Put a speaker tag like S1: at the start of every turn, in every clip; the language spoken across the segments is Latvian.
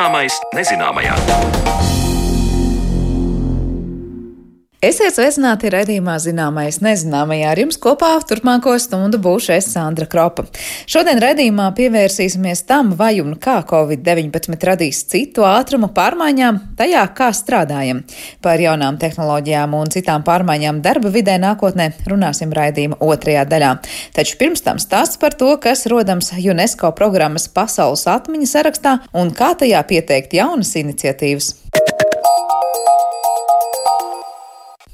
S1: Zināmais nezināmajā.
S2: Esiet sveicināti redzījumā zināmais nezināmajā. Ar jums kopā turpmāko stundu būšu es Sandra Kropa. Šodien redzījumā pievērsīsimies tam, vai un kā Covid-19 radīs citu ātrumu pārmaiņām, tajā kā strādājam. Par jaunām tehnoloģijām un citām pārmaiņām darba vidē nākotnē runāsim raidījuma otrajā daļā. Taču pirms tam stāsts par to, kas rodams UNESCO programmas pasaules atmiņas sarakstā un kā tajā pieteikt jaunas iniciatīvas.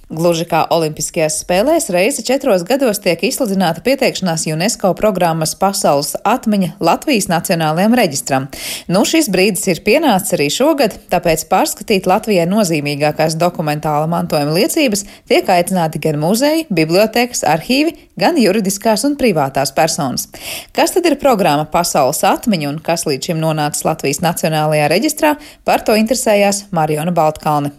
S2: Gluži kā Olimpiskajās spēlēs, reizi četros gados tiek izsludināta pieteikšanās UNESCO programmas pasaules atmiņa Latvijas Nacionālajam reģistram. Nu, šis brīdis ir pienācis arī šogad, tāpēc pārskatīt Latvijai nozīmīgākās dokumentāla mantojuma liecības tiek aicināti gan muzeji, bibliotekas, arhīvi, gan juridiskās un privātās personas. Kas tad ir programma Pasaules atmiņa un kas līdz šim nonācis Latvijas Nacionālajā reģistrā, par to interesējās Mariona Baltkalne.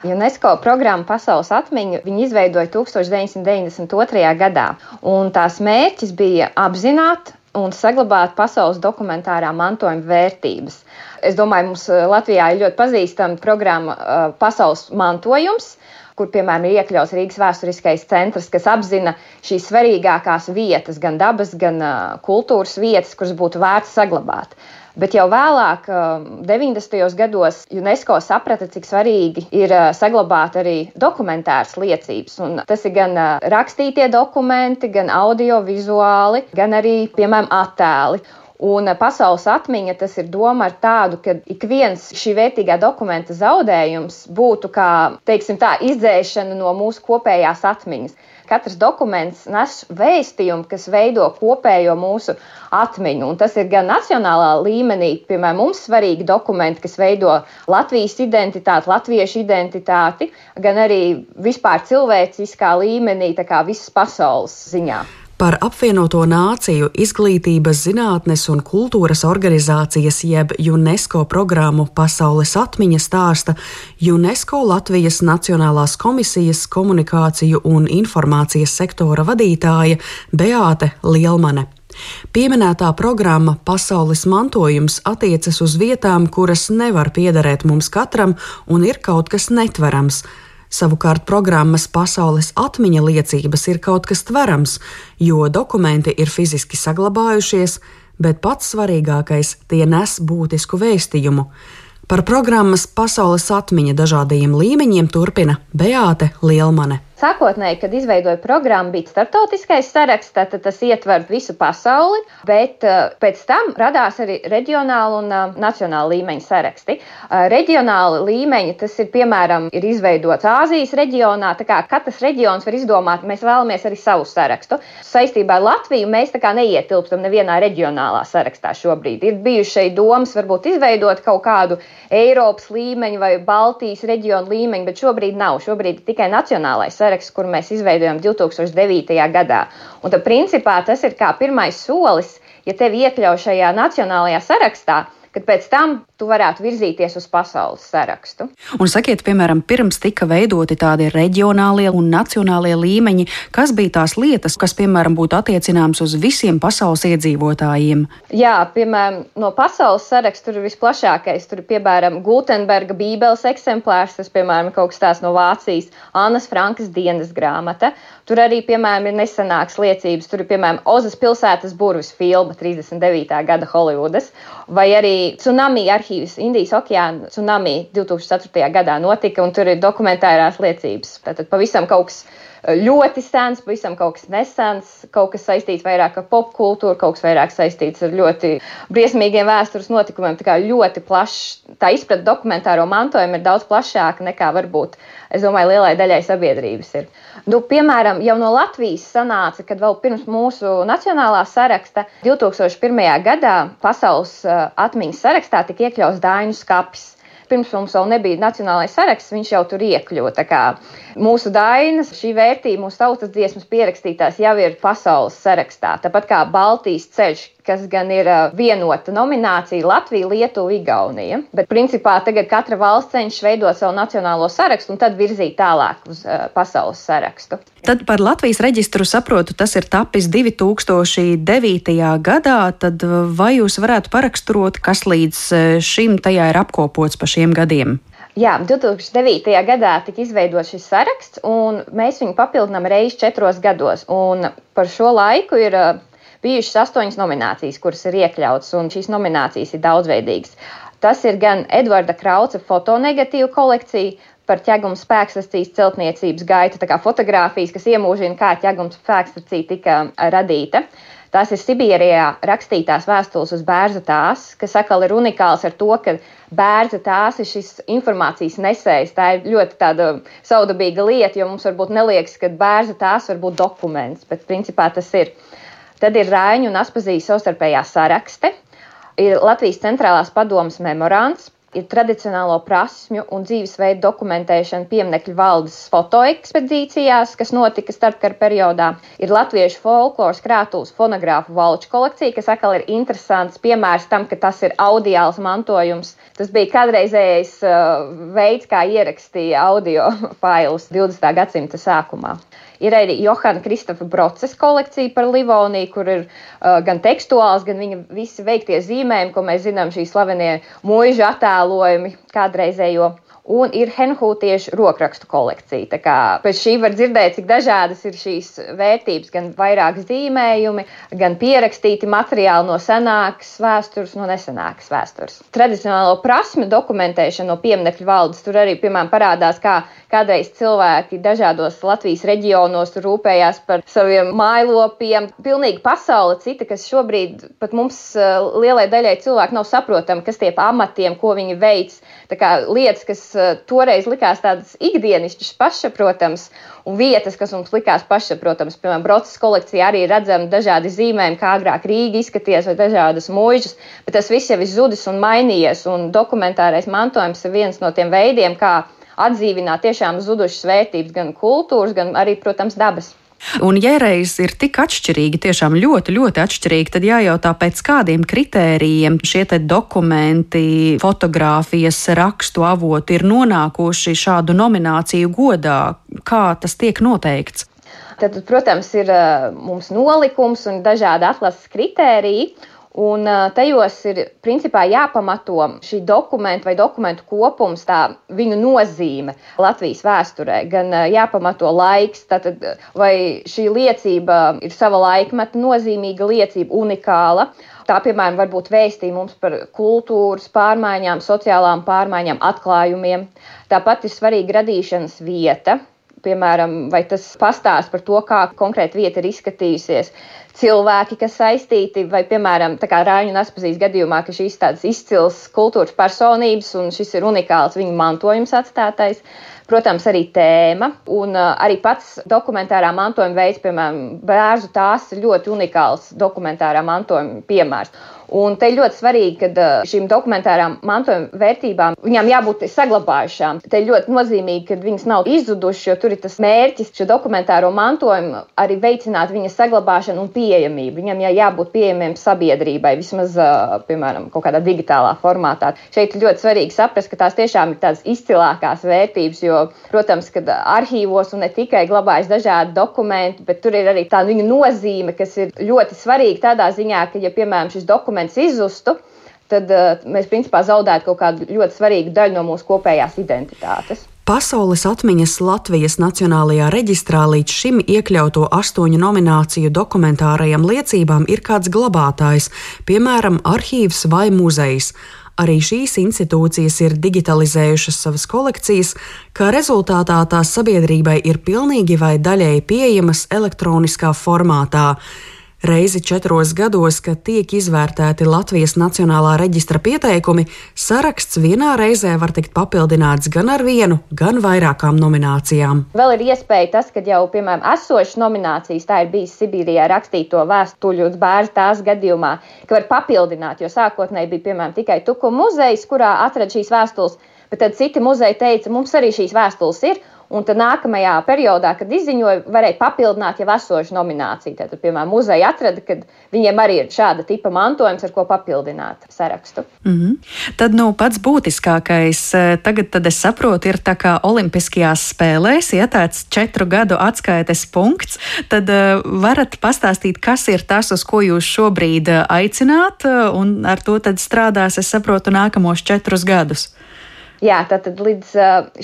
S3: UNESCO programmu Pasaules atmiņu viņi izveidoja 1992. gadā, un tās mērķis bija apzināt un saglabāt pasaules dokumentārā mantojuma vērtības. Es domāju, mums eh, Latvijā ir ļoti pazīstama programma eh, Pasaules mantojums, kur, piemēram, ir iekļauts Rīgas vēsturiskais centrs, kas apzina šīs svarīgākās vietas, gan dabas, gan eh, kultūras vietas, kuras būtu vērts saglabāt. Bet jau vēlāk, 90. Um, gados, UNESCO saprata, cik svarīgi ir uh, saglabāt arī dokumentāras liecības. Un tas ir gan uh, rakstītie dokumenti, gan audiovizuāli, gan arī, piemēram, attēli. Un uh, pasaules atmiņa tas ir doma ar tādu, ka ik viens šī vērtīgā dokumenta zaudējums būtu kā, teiksim tā, izdzēšana no mūsu kopējās atmiņas katrs dokuments nes vēstījumu, kas veido kopējo mūsu atmiņu. Un tas ir gan nacionālā līmenī, piemēram, mums svarīgi dokumenti, kas veido Latvijas identitāti, latviešu identitāti, gan arī vispār cilvēciskā līmenī, tā kā visas pasaules ziņā
S4: par apvienoto nāciju izglītības, zinātnes un kultūras organizācijas jeb UNESCO programmu Pasaules atmiņa stāsta UNESCO Latvijas Nacionālās komisijas komunikāciju un informācijas sektora vadītāja Beāte Lielmane. Pieminētā programma Pasaules mantojums attiecas uz vietām, kuras nevar piederēt mums katram un ir kaut kas netverams Savukārt programmas pasaules atmiņa liecības ir kaut kas tverams, jo dokumenti ir fiziski saglabājušies, bet pats svarīgākais - tie nes būtisku vēstījumu. Par programmas pasaules atmiņa dažādajiem līmeņiem turpina Beāte Lielmane.
S3: Sākotnēji, kad izveidoja programmu, bija startautiskais saraksts, tad tas ietver visu pasauli, bet uh, pēc tam radās arī reģionāla un uh, nacionāla līmeņa saraksti. Uh, reģionāla līmeņa tas ir piemēram ir izveidots Āzijas reģionā, tā kā katrs reģions var izdomāt, mēs vēlamies arī savu sarakstu. Saistībā ar Latviju mēs tā kā neietilpstam nevienā reģionālā sarakstā šobrīd. Ir bijuši šeit domas varbūt izveidot kaut kādu Eiropas līmeņu vai Baltijas reģionu līmeņu, bet šobrīd nav. Šobrīd ir tikai nacionālais saraksts saraksts, kuru mēs izveidojam 2009. gadā. Un tad, principā, tas ir kā pirmais solis, ja tevi iekļauj šajā nacionālajā sarakstā kad pēc tam tu varētu virzīties uz pasaules sarakstu.
S4: Un sakiet, piemēram, pirms tika veidoti tādi reģionālie un nacionālie līmeņi, kas bija tās lietas, kas, piemēram, būtu attiecināmas uz visiem pasaules iedzīvotājiem?
S3: Jā, piemēram, no pasaules saraksta tur ir visplašākais. Tur ir, piemēram, Gutenberga bībeles eksemplārs, tas, piemēram, kaut kas tāds no Vācijas, Annas Frankas dienas grāmata. Tur arī, piemēram, ir nesenāks liecības. Tur ir, piemēram, Ozas pilsētas burvis filma 39. gada Holivudas, vai arī tsunami arhīvs Indijas okeāna tsunami 2004. gadā notika, un tur ir dokumentārās liecības. Tātad pavisam kaut kas ļoti sens, pavisam kaut kas nesens, kaut kas saistīts vairāk ar popkultūru, kaut kas vairāk saistīts ar ļoti briesmīgiem vēstures notikumiem. Tā kā ļoti plašs, tā izpratne dokumentāro mantojumu ir daudz plašāka nekā varbūt, es domāju, lielai daļai sabiedrības ir. Nu, piemēram, jau no Latvijas sanāca, kad vēl pirms mūsu nacionālā saraksta 2001. gadā pasaules atmiņas sarakstā tika iekļauts Dāņu skapis pirms mums vēl nebija nacionālais saraksts, viņš jau tur iekļuva. Mūsu dainas, šī vērtība, mūsu tautas dziesmas pierakstītās jau ir pasaules sarakstā. Tāpat kā Baltijas ceļš, kas gan ir vienota nominācija Latvija, Lietuva, Igaunija. Bet principā tagad katra valsts cenšas veidot savu nacionālo sarakstu un tad virzīt tālāk uz pasaules sarakstu.
S4: Tad par Latvijas reģistru saprotu, tas ir tapis 2009. gadā. Tad vai jūs varētu paraksturot, kas līdz šim tajā ir apkopots pa šiem gadiem?
S3: Jā, 2009. gadā tika izveidots šis saraksts, un mēs viņu papildinām reizi četros gados. Par šo laiku ir uh, bijušas astoņas nominācijas, kuras ir iekļautas, un šīs nominācijas ir daudzveidīgas. Tas ir gan Edvarda Krauca fotonegatīva kolekcija par ķeguma spēkstacijas celtniecības gaitu, tā kā fotografijas, kas iemūžina, kā ķeguma spēkstacija tika radīta. Tās ir Sibīrijā rakstītās vēstules uz bērnu tās, kas atkal ir unikāls ar to, ka bērns tās ir šis informācijas nesējs. Tā ir ļoti tāda saudabīga lieta, jo mums varbūt neliekas, ka bērns tās var būt dokuments, bet principā tas ir. Tad ir Rāņu un Aspazījas savstarpējā sarakste, ir Latvijas centrālās padomas memorands ir tradicionālo prasmju un dzīvesveidu dokumentēšana pieminekļu valdes fotoekspedīcijās, kas notika starpkara periodā. Ir latviešu folkloras krātuves fonogrāfu valču kolekcija, kas atkal ir interesants piemērs tam, ka tas ir audiāls mantojums. Tas bija kādreizējais uh, veids, kā ierakstīja audio failus 20. gadsimta sākumā. Ir arī Johana Kristofa Broces kolekcija par Livoniju, kur ir uh, gan tekstuāls, gan viņa visi veiktie zīmējumi, ko mēs zinām, šī slavenie mūža attēlojumi kādreizējo un ir Henhūtiešu rokrakstu kolekcija. Tā kā pēc šī var dzirdēt, cik dažādas ir šīs vērtības, gan vairāk zīmējumi, gan pierakstīti materiāli no senākas vēstures, no nesenākas vēstures. Tradicionālo prasmu dokumentēšana no pieminekļu valdes tur arī, piemēram, parādās, kā kādreiz cilvēki dažādos Latvijas reģionos rūpējās par saviem mājlopiem. Pilnīgi pasaule cita, kas šobrīd pat mums eh, lielai daļai cilvēku nav saprotama, kas tie pa amatiem, ko viņi veic. Tā kā lietas, kas toreiz likās tādas ikdienišķas, pašsaprotamas, un vietas, kas mums likās pašsaprotamas. Piemēram, Brocis kolekcijā arī redzam dažādi zīmējumi, kā agrāk Rīga izskaties, vai dažādas mūžas, bet tas viss jau ir zudis un mainījies, un dokumentārais mantojums ir viens no tiem veidiem, kā atdzīvināt tiešām zudušas vērtības, gan kultūras, gan arī, protams, dabas.
S4: Un, ja reiz ir tik atšķirīgi, tiešām ļoti, ļoti atšķirīgi, tad jājautā, pēc kādiem kritērijiem šie dokumenti, fotografijas, rakstu avoti ir nonākuši šādu nomināciju godā. Kā tas tiek noteikts?
S3: Tad, protams, ir eh, mums nolikums un dažādi atlases kritēriji. Un tajos ir principā jāpamato šī dokumenta vai dokumentu kopums, tā viņu nozīme Latvijas vēsturē. Gan jāpamato laiks, tātad, vai šī liecība ir sava laikmeta nozīmīga liecība, unikāla. Tā, piemēram, var būt vēstījuma mums par kultūras pārmaiņām, sociālām pārmaiņām, atklājumiem. Tāpat ir svarīga radīšanas vieta, piemēram, vai tas pastāsta par to, kā konkrēta vieta ir izskatījusies cilvēki, kas saistīti, vai, piemēram, Rāņu un Aspazīs gadījumā, ka šīs tādas izcils kultūras personības un šis ir unikāls viņu mantojums atstātais. Protams, arī tēma un uh, arī pats dokumentārā mantojuma veids, piemēram, bērnu tās ir ļoti unikāls dokumentārā mantojuma piemērs. Un te ir ļoti svarīgi, ka šīm dokumentārām mantojuma vērtībām viņām jābūt saglabājušām. Te ir ļoti nozīmīgi, ka viņas nav izzudušas, jo tur ir tas mērķis šo dokumentāro mantojumu arī veicināt viņa saglabāšanu un pieejamību. Viņam jā, jābūt pieejamiem sabiedrībai, vismaz, piemēram, kaut kādā digitālā formātā. Šeit ir ļoti svarīgi saprast, ka tās tiešām ir tādas izcilākās vērtības, jo, protams, kad arhīvos un ne tikai glabājas dažādi dokumenti, bet tur ir arī tā viņa nozīme, kas ir ļoti svarīga tādā ziņā, ka, ja, piemēram, šis dokuments dokuments izzustu, tad uh, mēs principā zaudētu kaut kādu ļoti svarīgu daļu no mūsu kopējās identitātes.
S4: Pasaules atmiņas Latvijas Nacionālajā reģistrā līdz šim iekļauto astoņu nomināciju dokumentārajām liecībām ir kāds glabātājs, piemēram, arhīvs vai muzejs. Arī šīs institūcijas ir digitalizējušas savas kolekcijas, kā rezultātā tās sabiedrībai ir pilnīgi vai daļēji pieejamas elektroniskā formātā. Reizi četros gados, kad tiek izvērtēti Latvijas Nacionālā reģistra pieteikumi, saraksts vienā reizē var tikt papildināts gan ar vienu, gan vairākām nominācijām.
S3: Vēl ir iespēja tas, ka jau, piemēram, esošas nominācijas, tā ir bijis Sibīrijā rakstīto vēstuļu bērnu tās gadījumā, ka var papildināt, jo sākotnēji bija, piemēram, tikai Tuku muzejs, kurā atrada šīs vēstules, bet tad citi muzeji teica, mums arī šīs vēstules ir, Un tad nākamajā periodā, kad izziņoja, varēja papildināt jau esošu nomināciju. Tad, piemēram, muzeja atrada, ka viņiem arī ir šāda tipa mantojums, ar ko papildināt sarakstu. Mm -hmm.
S4: Tad nu, pats būtiskākais eh, tagad, es saprotu, ir tā kā Olimpiskajās spēlēs, tāds četru gadu atskaites punkts, tad uh, varat pastāstīt, kas ir tas, uz ko jūs šobrīd eh, aicināt, un ar to strādās, es saprotu, nākamos četrus gadus.
S3: Jā, tātad līdz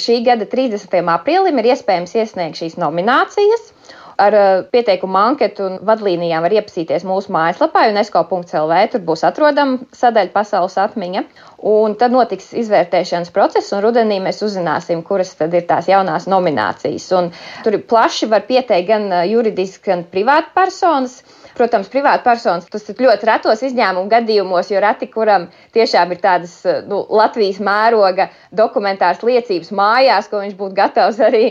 S3: šī gada 30. aprīlim ir iespējams iesniegt šīs nominācijas. Ar pieteikumu anketu un vadlīnijām var iepazīties mūsu mājaslapā, UNESCO.CLV. Tur būs atrodama sadaļa pasaules atmiņa. Un tad notiks izvērtēšanas process, un rudenī mēs uzzināsim, kuras tad ir tās jaunās nominācijas. Un tur plaši var pieteikt gan juridiski, gan privātpersonas. Protams, privātpersonas tas ir ļoti retos izņēmumu gadījumos, jo reti kuram tiešām ir tādas nu, Latvijas mēroga dokumentāras liecības mājās, ko viņš būtu gatavs arī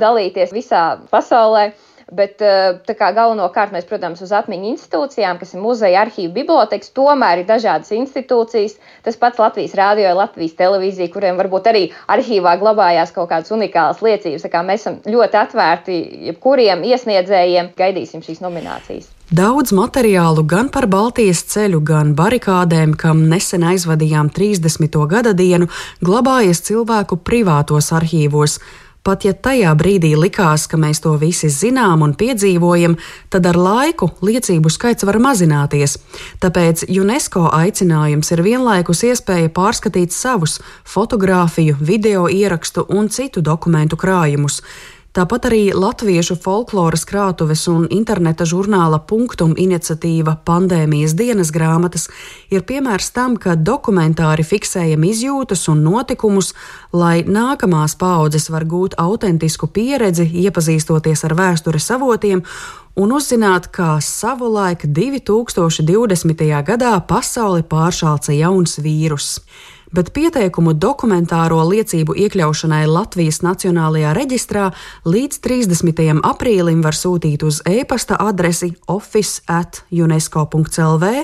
S3: dalīties visā pasaulē. Bet kā, galvenokārt mēs, protams, uz atmiņu institūcijām, kas ir muzeja, arhīva, bibliotekas, tomēr ir dažādas institūcijas. Tas pats Latvijas rādio, Latvijas televīzija, kuriem varbūt arī arhīvā glabājās kaut kādas unikālas liecības. Kā mēs esam ļoti atvērti jebkuriem iesniedzējiem, gaidīsim šīs nominācijas.
S4: Daudz materiālu gan par Baltijas ceļu, gan barikādēm, kam nesen aizvadījām 30. gada dienu, glabājas cilvēku privātos arhīvos. Pat ja tajā brīdī likās, ka mēs to visi zinām un piedzīvojam, tad ar laiku liecību skaits var mazināties. Tāpēc UNESCO aicinājums ir vienlaikus iespēja pārskatīt savus fotografiju, video ierakstu un citu dokumentu krājumus. Tāpat arī latviešu folkloras krātuves un interneta žurnāla punktum iniciatīva Pandēmijas dienas grāmatas ir piemērs tam, ka dokumentāri fiksējam izjūtas un notikumus, lai nākamās paudzes var gūt autentisku pieredzi, iepazīstoties ar vēstures avotiem un uzzināt, kā savulaik 2020. gadā pasauli pāršāca jauns vīrus bet pieteikumu dokumentāro liecību iekļaušanai Latvijas Nacionālajā reģistrā līdz 30. aprīlim var sūtīt uz e-pasta adresi office at unesco.lv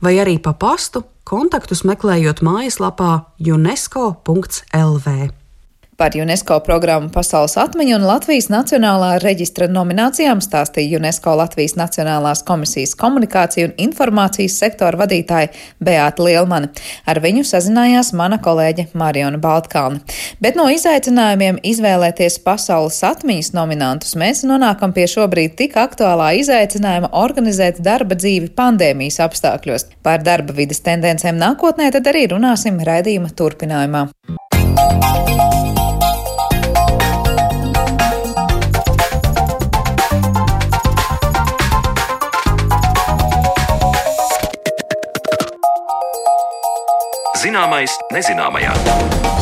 S4: vai arī pa pastu kontaktus meklējot mājaslapā unesco.lv.
S5: Par UNESCO programmu Pasaules atmiņu un Latvijas Nacionālā reģistra nominācijām stāstīja UNESCO Latvijas Nacionālās komisijas komunikāciju un informācijas sektora vadītāja Beāta Lielmane. Ar viņu sazinājās mana kolēģe Mariona Baltkalna. Bet no izaicinājumiem izvēlēties pasaules atmiņas nominantus mēs nonākam pie šobrīd tik aktuālā izaicinājuma organizēt darba dzīvi pandēmijas apstākļos. Par darba vidas tendencēm nākotnē tad arī runāsim raidījuma turpinājumā.
S1: Zināmais nezināmajā.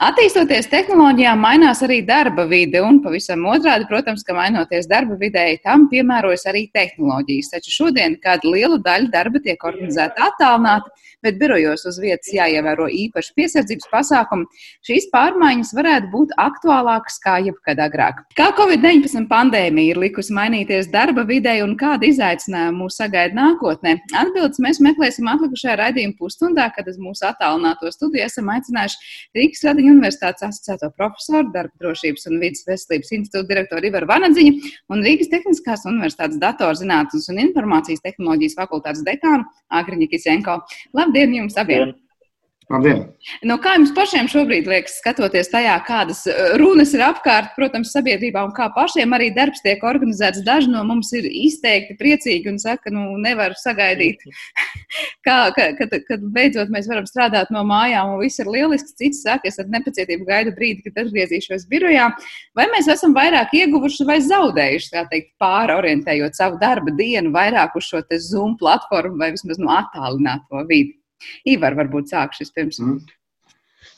S5: Attīstoties tehnoloģijām, mainās arī darba vide, un pavisam otrādi, protams, ka mainoties darba videi, tam piemērojas arī tehnoloģijas. Taču šodien kāda liela daļa darba tiek organizēta attālināti, bet birojos uz vietas jāievēro īpaši piesardzības pasākumi. Šīs pārmaiņas varētu būt aktuālākas kā jebkad agrāk. Kā Covid-19 pandēmija ir likusi mainīties darba videi un kāda izaicinājuma mūs sagaida nākotnē? Atbildes mēs meklēsim atlikušajā raidījuma pusstundā, kad uz mūsu attālināto studiju esam aicinājuši Rīgas Radiņu Universitātes asociēto profesoru, darba drošības un vidas veselības institūta direktoru Ivaru Vanadziņu un Rīgas Tehniskās Universitātes datorzinātnes un informācijas tehnoloģijas fakultātes dekānu Agriņu Kisenko. Labdien jums abiem! Labdien.
S6: Labdien!
S5: No kā jums pašiem šobrīd liekas, skatoties tajā, kādas eh, runas ir apkārt, protams, sabiedrībā un kā pašiem arī darbs tiek organizēts? Daži no mums ir izteikti priecīgi un saka, nu, nevar sagaidīt, kā, kad, kad beidzot mēs varam strādāt no mājām un viss ir lieliski. Cits saka, es ar nepacietību gaidu brīdi, kad atgriezīšos birojā. Vai mēs esam vairāk ieguvuši vai zaudējuši, tā teikt, pārorientējot savu darba dienu vairāk uz šo Zoom platformu vai vismaz no attālināto vidi? Ivar, varbūt sākšu vispirms. Mm.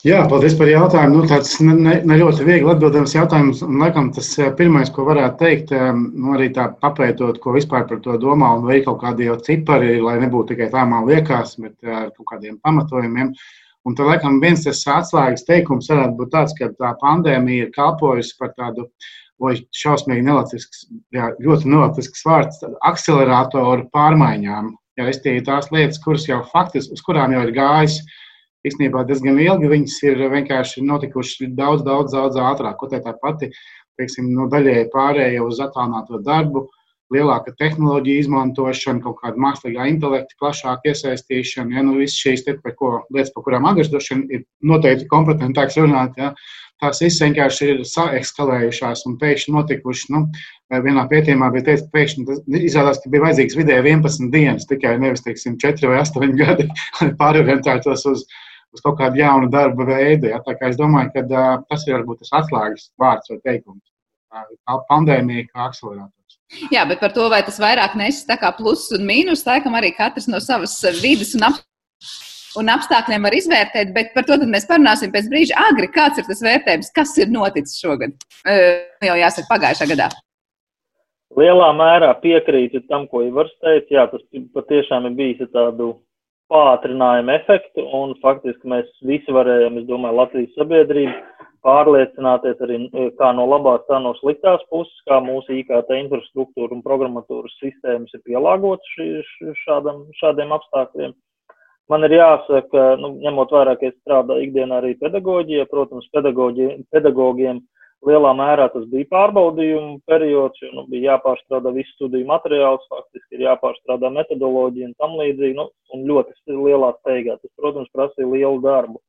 S6: Jā, paldies par jautājumu. Nu, tāds ne, ne, ne ļoti viegli atbildams jautājums. Un, laikam, tas eh, pirmais, ko varētu teikt, eh, nu, arī tā papētot, ko vispār par to domā, un vai kaut kādi jau cipari, lai nebūtu tikai tā man liekas, bet eh, ar kaut kādiem pamatojumiem. Un tad, laikam, viens tas atslēgas teikums varētu būt tāds, ka tā pandēmija ir kalpojusi par tādu vai šausmīgi nelietisks, jā, ļoti nelietisks vārds, akceleratoru pārmaiņām Ja es tie tās lietas, kuras jau faktiski, uz kurām jau ir gājis īstenībā diezgan ilgi. Viņas ir vienkārši notikušas daudz, daudz, daudz ātrāk. Ko tā pati, teiksim, no daļēji pārējai uz attālināto darbu, lielāka tehnoloģija izmantošana, kaut kāda mākslīgā intelekta plašāka iesaistīšana. Ja, nu, Visas šīs te, par ko, lietas, par kurām vien ir noteikti kompetentāks runāt. Ja, tās visas vienkārši ir saekskalējušās un pēkšņi notikušas. Nu, vienā pētījumā bija teikts, ka pēkšņi izrādās, ka bija vajadzīgs vidēji 11 dienas, tikai nevis teiksim, 4 vai 8 gadi, lai pārorientētos uz, uz kaut kādu jaunu darba veidu. Ja? Tā kā es domāju, ka uh, tas ir varbūt tas atslēgas vārds vai teikums. Tā pandēmija kā akcelerators.
S5: Jā, bet par to, vai tas vairāk kā pluss un mīnus, laikam arī katrs no savas vidas un apstākļiem un apstākļiem var izvērtēt, bet par to mēs parunāsim pēc brīža. Agri, kāds ir tas vērtējums, kas ir noticis šogad? Jau jāsaka, pagājušā gadā.
S7: Lielā mērā piekrītu tam, ko Ivars teica. Jā, tas patiešām ir bijis tādu pātrinājumu efektu, un faktiski mēs visi varējām, es domāju, Latvijas sabiedrību pārliecināties arī kā no labās, tā no sliktās puses, kā mūsu IKT infrastruktūra un programmatūras sistēmas ir pielāgotas šādiem apstākļiem. Man ir jāsaka, nu, ņemot vērā, ka es strādāju ikdienā arī pedagoģijā, protams, pedagogiem lielā mērā tas bija pārbaudījumu periods, jo nu, bija jāpārstrādā visu studiju materiālus, faktiski ir jāpārstrādā metodoloģija un tam līdzīgi, nu, un ļoti lielā steigā. Tas, protams, prasīja lielu darbu.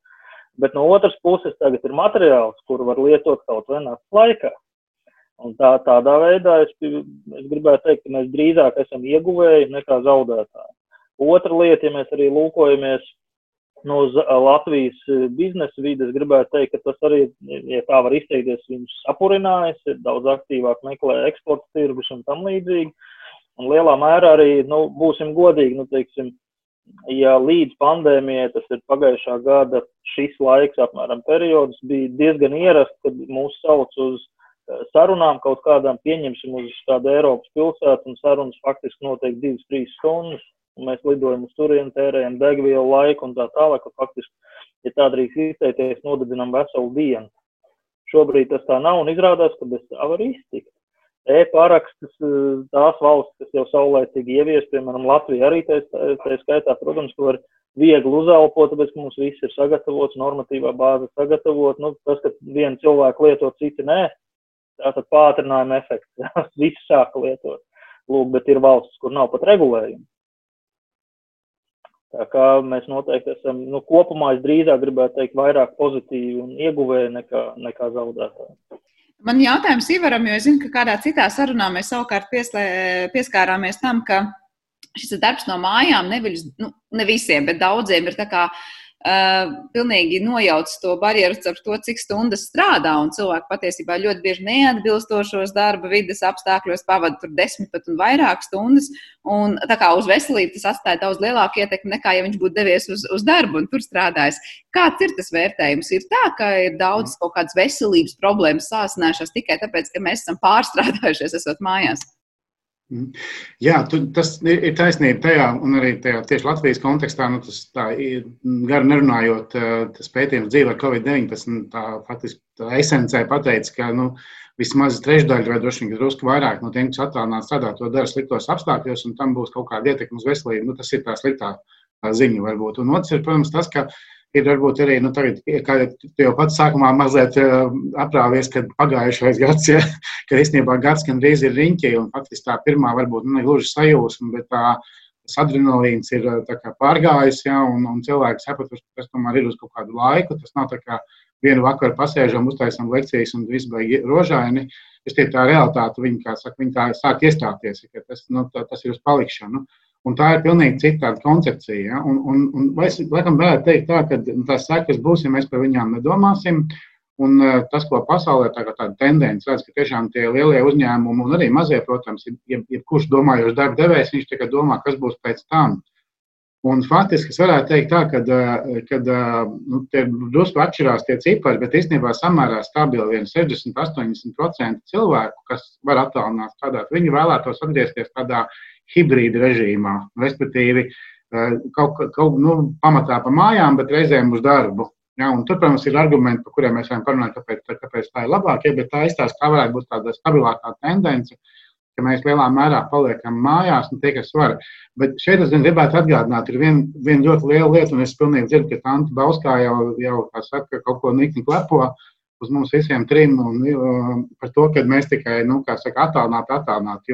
S7: Bet no otras puses tagad ir materiāls, kuru var lietot kaut vai naktas laikā. Un tā, tādā veidā es, es gribētu teikt, ka mēs drīzāk esam ieguvēji nekā zaudētāji. Otra lieta, ja mēs arī lūkojamies no Latvijas biznesa vides, gribētu teikt, ka tas arī, ja tā var izteikties, viņus sapurinājis, ir daudz aktīvāk meklē eksporta tirgus un tam līdzīgi. Un lielā mērā arī, nu, būsim godīgi, nu, teiksim, ja līdz pandēmijai, tas ir pagājušā gada šis laiks, apmēram periods, bija diezgan ierasts, kad mūs sauc uz sarunām kaut kādām, pieņemsim uz kādu Eiropas pilsētu, un sarunas faktiski notiek divas, trīs stundas un mēs lidojam uz turieni, tērējam degvielu, laiku un tā tālāk, faktiski, ja tā drīkst izteikties, nodedzinām veselu dienu. Šobrīd tas tā nav un izrādās, ka bez tā var iztikt. E-parakstas, tās valsts, kas jau saulēcīgi ievies, piemēram, Latvija arī tā, tā skaitā, protams, ka var viegli uzelpot, tāpēc, ka mums viss ir sagatavots, normatīvā bāze sagatavot. Nu, tas, ka viena cilvēka lieto, citi nē, tātad pātrinājuma efekts. Visi sāka lietot. Lūk, bet ir valstis, kur nav pat regulējumi. Tā kā mēs noteikti esam, nu, kopumā es drīzāk gribētu teikt, vairāk pozitīvi un ieguvēji nekā, nekā zaudētāji.
S5: Man jautājums Ivaram, jo es zinu, ka kādā citā sarunā mēs savukārt pieslē, pieskārāmies tam, ka šis darbs no mājām neviļas, nu, ne visiem, bet daudziem ir tā kā pilnīgi nojauc to barjeru ar to, cik stundas strādā. Un cilvēki patiesībā ļoti bieži neatbilstošos darba vidas apstākļos pavadīja tur desmit pat un vairāk stundas. Un tā kā uz veselību tas atstāja daudz lielāku ietekmi nekā, ja viņš būtu devies uz, uz darbu un tur strādājis. Kāds ir tas vērtējums? Ir tā, ka ir daudz kaut kādas veselības problēmas sāsinājušās tikai tāpēc, ka mēs esam pārstrādājušies, esot mājās.
S6: Mhm. Jā, tu, tas ir, taisnība tajā, un arī tajā tieši Latvijas kontekstā, nu, tas tā ir gari nerunājot, tas pētījums dzīve ar Covid-19, tā faktiski tā esencē pateica, ka, nu, vismaz trešdaļa vai droši vien drusku vairāk no tiem, kas attālināti strādā, to dara sliktos apstākļos, un tam būs kaut kāda ietekme uz veselību. Nu, tas ir tā sliktā ziņa varbūt. Un otrs ir, protams, tas, ka ir varbūt arī, nu, tagad, kā jau pats sākumā mazliet uh, aprāvies, kad pagājušais gads, ja, kad īstenībā gads gan drīz ir riņķī, un faktiski tā pirmā varbūt nu, ne gluži sajūsma, bet tā adrenalīns ir kā, pārgājis, ja, un, un cilvēks sapratuši, ka tas tomēr ir uz kaut kādu laiku. Tas nav tā kā vienu vakaru pasēžam, uztaisam lekcijas un viss beigas rožaini. Es tie tā realitāte, viņi, kā saka, viņi tā sāk iestāties, ka tas, nu, tā, tas ir uz palikšanu. Nu, Un tā ir pilnīgi cita koncepcija. Ja? Un, un, un es laikam varētu teikt, tā, ka tās sekas būs, ja mēs par viņām nedomāsim. Un uh, tas, ko pasaulē tā tāda tendence redz, ka tiešām tie lielie uzņēmumi un arī mazie, protams, ja, ja kurš domājošs darba devējs, viņš tikai domā, kas būs pēc tam. Un faktiski es varētu teikt, tā, ka uh, nu, tie drusku atšķirās tie cipari, bet īstenībā samērā stabili 60-80% cilvēku, kas var attālināt strādāt, viņi vēlētos atgriezties tādā hibrīda režīmā, respektīvi eh, kaut, kaut nu, pamatā pa mājām, bet reizēm uz darbu. Ja, tur, protams, ir argumenti, par kuriem mēs varam parunāt, kāpēc, kāpēc tā ir labāk, ja, bet tā izstāsta, kā varētu būt tāda stabilākā tendence. ka mēs lielā mērā paliekam mājās un tie, kas var. Bet šeit es gribētu atgādināt, ir viena vien ļoti liela lieta, un es pilnīgi dzirdu, ka Tanta Bauskā jau, jau saka, kaut ko nikni klepo uz mums visiem trim un, uh, par to, ka mēs tikai, nu, kā saka, attālināt, attālināt.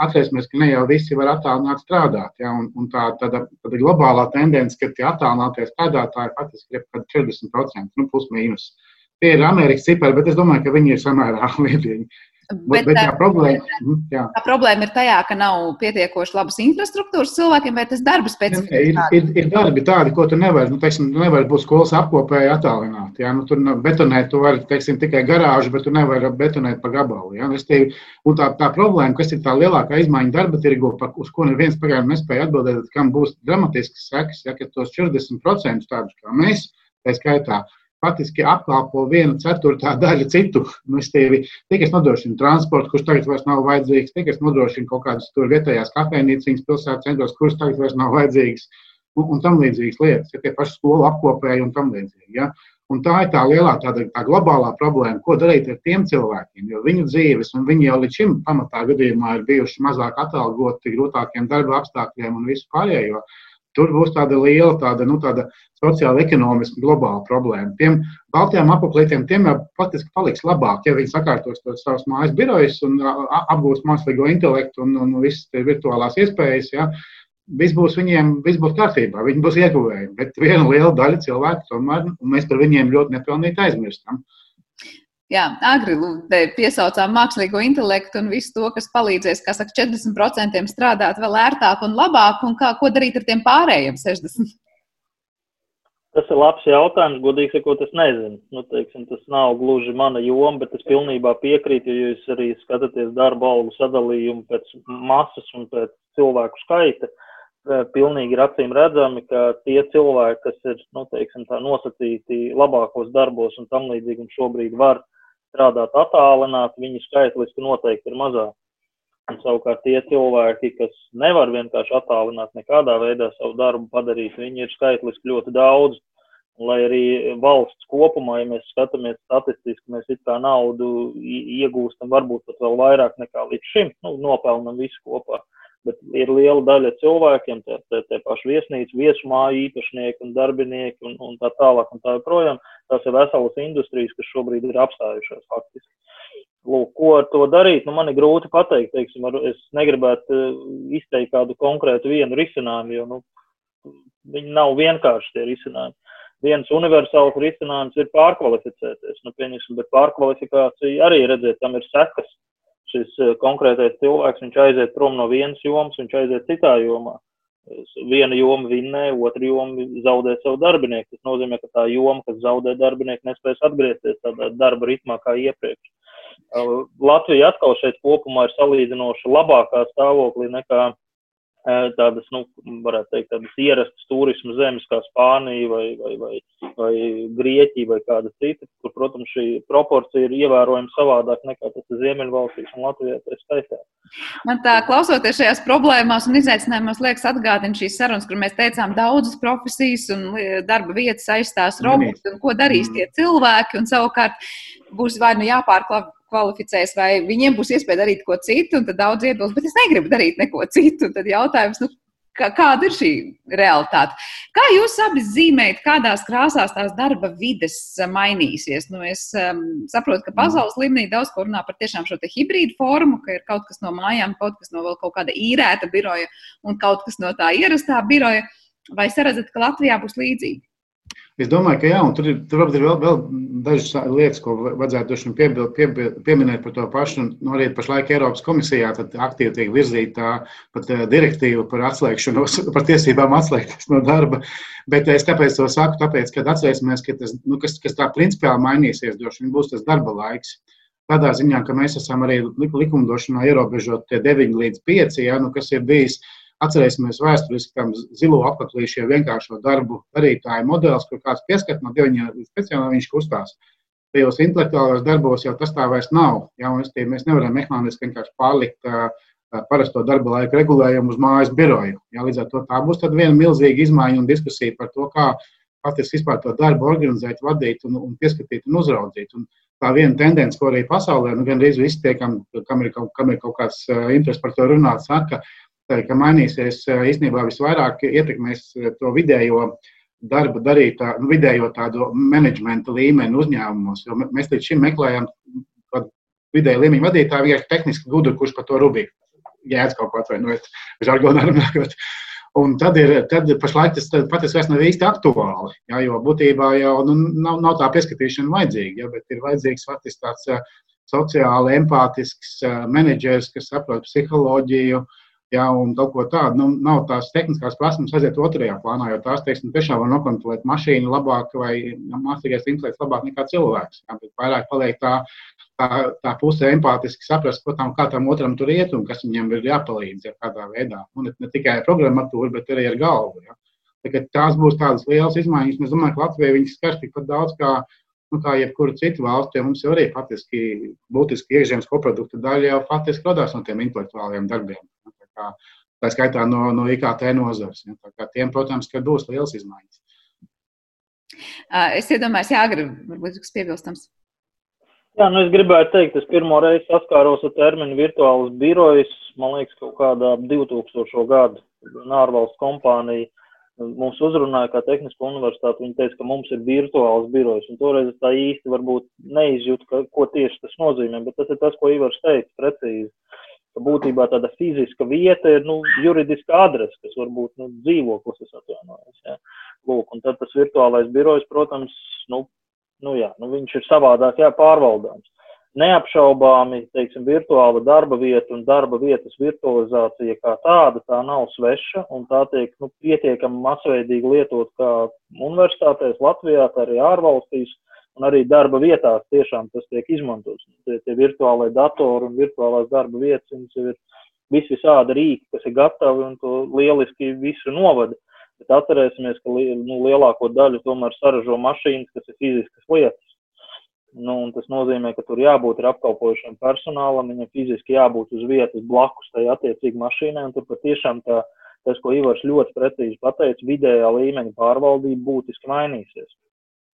S6: Atcerēsimies, ka ne jau visi var attālināt strādāt. Ja, un, un tā tāda, tāda globālā tendence, ka tie attālinātie strādātāji patiesībā ir pat 40%, nu, plus mīnus. Tie ir Amerikas cipari, bet es domāju, ka viņi ir samērā līdzīgi. Bet, bet tā, problēma,
S5: mhm, jā. tā problēma ir tajā, ka nav pietiekoši labas infrastruktūras cilvēkiem, vai tas darba specifiski
S6: ir. Ir, ir darbi tādi, ko tu nevari, nu, teiksim, tu nevari būt skolas apkopēji attālināt. Jā, nu, tur betonēt, tu vari, teiksim, tikai garāžu, bet tu nevari betonēt pa gabalu. Jā. Tevi, un tā, tā problēma, kas ir tā lielākā izmaiņa darba tirgu, uz ko neviens pagaidām nespēja atbildēt, kam būs dramatisks sekas, ja, ka tos 40% tādus kā mēs, tā skaitā, faktiski apkalpo viena ceturtā daļa citu. Nu, tie, kas nodrošina transportu, kurš tagad vairs nav vajadzīgs, tie, kas nodrošina kaut kādas tur vietējās kafejnīcas pilsētas centros, kuras tagad vairs nav vajadzīgas, un, un tam līdzīgas lietas, ja tie paši skolu apkopēji un tam līdzīgi. Ja. Un tā ir tā lielā, tāda, tā globālā problēma, ko darīt ar tiem cilvēkiem. Jo viņu dzīves, un viņi jau līdz šim pamatā gadījumā ir bijuši mazāk atalgoti, grūtākiem darba apstākļiem un visu pārējo. Tur būs tāda liela, tāda, nu, tāda sociāla, ekonomiska, globāla problēma. Tiem Baltijām apaklītiem tiem jau patiesībā paliks labāk, ja viņi sakārtos tos savus mājas birojas un apgūs mākslīgo intelektu un, un visas virtuālās iespējas. Ja. Viss būs viņiem, viss būs kārtībā, viņi būs ieguvēji. Bet viena liela daļa cilvēku tomēr, un mēs par viņiem ļoti nepelnīti aizmirstam.
S5: Jā, agri piesaucām mākslīgo intelektu un visu to, kas palīdzēs, kā saka, 40% strādāt vēl ērtāk un labāk, un kā, ko darīt ar tiem pārējiem 60%.
S7: Tas ir labs jautājums, godīgi sakot, es nezinu. Nu, teiksim, tas nav gluži mana joma, bet es pilnībā piekrītu, jo jūs arī skatāties darba algu sadalījumu pēc masas un pēc cilvēku skaita. Eh, pilnīgi ir acīm redzami, ka tie cilvēki, kas ir nu, teiksim, nosacīti labākos darbos un tam līdzīgi, un šobrīd var strādāt attālināti, viņu skaitliski noteikti ir mazāk. Un savukārt tie cilvēki, kas nevar vienkārši attālināt nekādā veidā savu darbu padarīt, viņi ir skaitliski ļoti daudz. Lai arī valsts kopumā, ja mēs skatāmies statistiski, mēs it kā naudu iegūstam varbūt pat vēl vairāk nekā līdz šim, nu, nopelnam visu kopā. Bet ir liela daļa cilvēkiem, tie, tie, tie paši viesnīcu, viesmāju īpašnieki un darbinieki un, un tā tālāk un tā joprojām. Tās ir veselas industrijas, kas šobrīd ir apstājušās faktiski. Lūk, ko ar to darīt? Nu, man ir grūti pateikt. Teiksim, ar, es negribētu uh, izteikt kādu konkrētu vienu risinājumu, jo nu, viņi nav vienkārši tie risinājumi. Viens universāls risinājums ir pārkvalificēties. Nu, bet pārkvalifikācija arī redzēt, tam ir sekas šis eh, konkrētais cilvēks, viņš aiziet prom no vienas jomas, viņš aiziet citā jomā. Viena joma vinnē, otra joma zaudē savu darbinieku. Tas nozīmē, ka tā joma, kas zaudē darbinieku, nespēs atgriezties tādā darba ritmā kā iepriekš. Eh, Latvija atkal šeit kopumā ir salīdzinoši labākā stāvoklī nekā tādas, nu, varētu teikt, tādas ierastas turismu zemes kā Spānija vai, vai, vai, vai Grieķija vai kāda cita, kur, protams, šī proporcija ir ievērojami savādāk nekā tas ir Ziemeļvalstīs un Latvijā.
S5: Man tā klausoties šajās problēmās un izaicinājumos liekas atgādina šīs sarunas, kur mēs teicām daudzas profesijas un darba vietas aizstās roboti un ko darīs tie cilvēki un savukārt būs vai nu jāpārklāj kvalificēs, vai viņiem būs iespēja darīt ko citu, un tad daudz iebilst, bet es negribu darīt neko citu. Tad jautājums, nu, kā, kāda ir šī realitāte? Kā jūs abi zīmējat, kādās krāsās tās darba vides mainīsies? Nu, es um, saprotu, ka pasaules līmenī daudz ko runā par tiešām šo hibrīdu formu, ka ir kaut kas no mājām, kaut kas no vēl kaut kāda īrēta biroja un kaut kas no tā ierastā biroja. Vai saredzat, ka Latvijā būs līdzīgi?
S6: Es domāju, ka jā, un tur, tur varbūt ir vēl, vēl dažas lietas, ko vajadzētu piebil, piebil, pieminēt par to pašu. Nu, arī pašlaik Eiropas komisijā aktīvi tiek virzīta pat direktīva par atslēgšanos, par tiesībām atslēgties no darba. Bet es kāpēc to saku? Tāpēc, kad atcerēsimies, ka tas, nu, kas, kas tā principiāli mainīsies, droši vien būs tas darba laiks. Tādā ziņā, ka mēs esam arī likumdošanā ierobežot 9 līdz 5, ja, nu, kas ir bijis Atcerēsimies vēsturiski tam zilo apaklīšie vienkāršo darbu darītāju modelis, kur kāds pieskat no 9 līdz 5, viņš kustās. Tajos intelektuālajos darbos jau tas tā vairs nav. Ja, mēs nevaram mehāniski vienkārši pārlikt uh, parasto darba laika regulējumu uz mājas biroju. Ja, līdz ar to tā būs viena milzīga izmaiņa un diskusija par to, kā patiesībā to darbu organizēt, vadīt un, un pieskatīt un uzraudzīt. Un tā viena tendence, ko arī pasaulē, nu, gan arī visi tie, kam, kam, ir, kam ir kaut kāds interesi par to runāt, saka, ka mainīsies īstenībā visvairāk ietekmēs to vidējo darbu darīt tā, nu, vidējo tādu menedžmenta līmeni uzņēmumos. Jo mēs līdz šim meklējam vidēju līmeņa vadītāju, vienkārši tehniski gudru, kurš par to rubīgi jēdz kaut ko atvainojiet, žargonā runājot. Un tad ir, tad pašlaik tas patiesībā vairs nav īsti aktuāli, ja, jo būtībā jau nu, nav, nav tā pieskatīšana vajadzīga, ja, bet ir vajadzīgs faktiski tāds sociāli empātisks menedžers, kas saprot psiholoģiju, uh, Ja, un kaut ko tādu nu, nav tās tehniskās prasības aiziet otrajā plānā, jo tās teiksim, tiešām var nokontrolēt mašīnu labāk vai mākslīgais intelekts labāk nekā cilvēks. Ja, vairāk paliek tā, tā, tā puse empātiski saprast, ko tam, kā tam otram tur iet un kas viņam ir jāpalīdz ja, kādā veidā. Un ne, ne tikai ar programmatūru, bet arī ar galvu. Ja. Tā, tās būs tādas lielas izmaiņas. Es domāju, ka Latvija viņas skars tikpat daudz kā nu, kā jebkura cita valsts, jo mums jau arī faktiski būtiski iekšzemes koprodukta daļa jau faktiski radās no tiem intelektuāliem darbiem kā, tā skaitā no, no IKT nozares. Ja, tiem, protams, ka būs liels izmaiņas.
S5: Es iedomājos, Jā, Agri, varbūt kas piebilstams.
S7: Jā, nu es gribēju teikt, es pirmo reizi saskāros ar terminu virtuāls birojs, man liekas, kaut kādā 2000. gadu ārvalstu kompānija mums uzrunāja kā tehnisko universitāti, viņi teica, ka mums ir virtuāls birojs, un toreiz es tā īsti varbūt neizjūtu, ka, ko tieši tas nozīmē, bet tas ir tas, ko Ivars teica precīzi ka būtībā tāda fiziska vieta ir nu, juridiska adrese, kas var būt nu, dzīvoklis, atvainojos. Ja. Lūk, un tad tas virtuālais birojs, protams, nu, nu, jā, nu, viņš ir savādāk jā, pārvaldāms. Neapšaubāmi, teiksim, virtuāla darba vieta un darba vietas virtualizācija kā tāda, tā nav sveša un tā tiek nu, pietiekami masveidīgi lietot kā universitātēs Latvijā, tā arī ārvalstīs. Uh, un arī darba vietās tiešām tas tiek izmantots. Tie, tie virtuālai datori un virtuālās darba vietas, viņas jau ir vis visādi rīki, kas ir gatavi un to lieliski visu novada. Bet atcerēsimies, ka nu, lielāko daļu tomēr saražo mašīnas, kas ir fiziskas lietas. Nu, tas nozīmē, ka tur jābūt apkalpojušam personālam, viņam fiziski jābūt uz vietas blakus tai attiecīgi mašīnai, tur patiešām tā, tas, ko Ivars ļoti precīzi pateica, vidējā līmeņa pārvaldība būtiski mainīsies.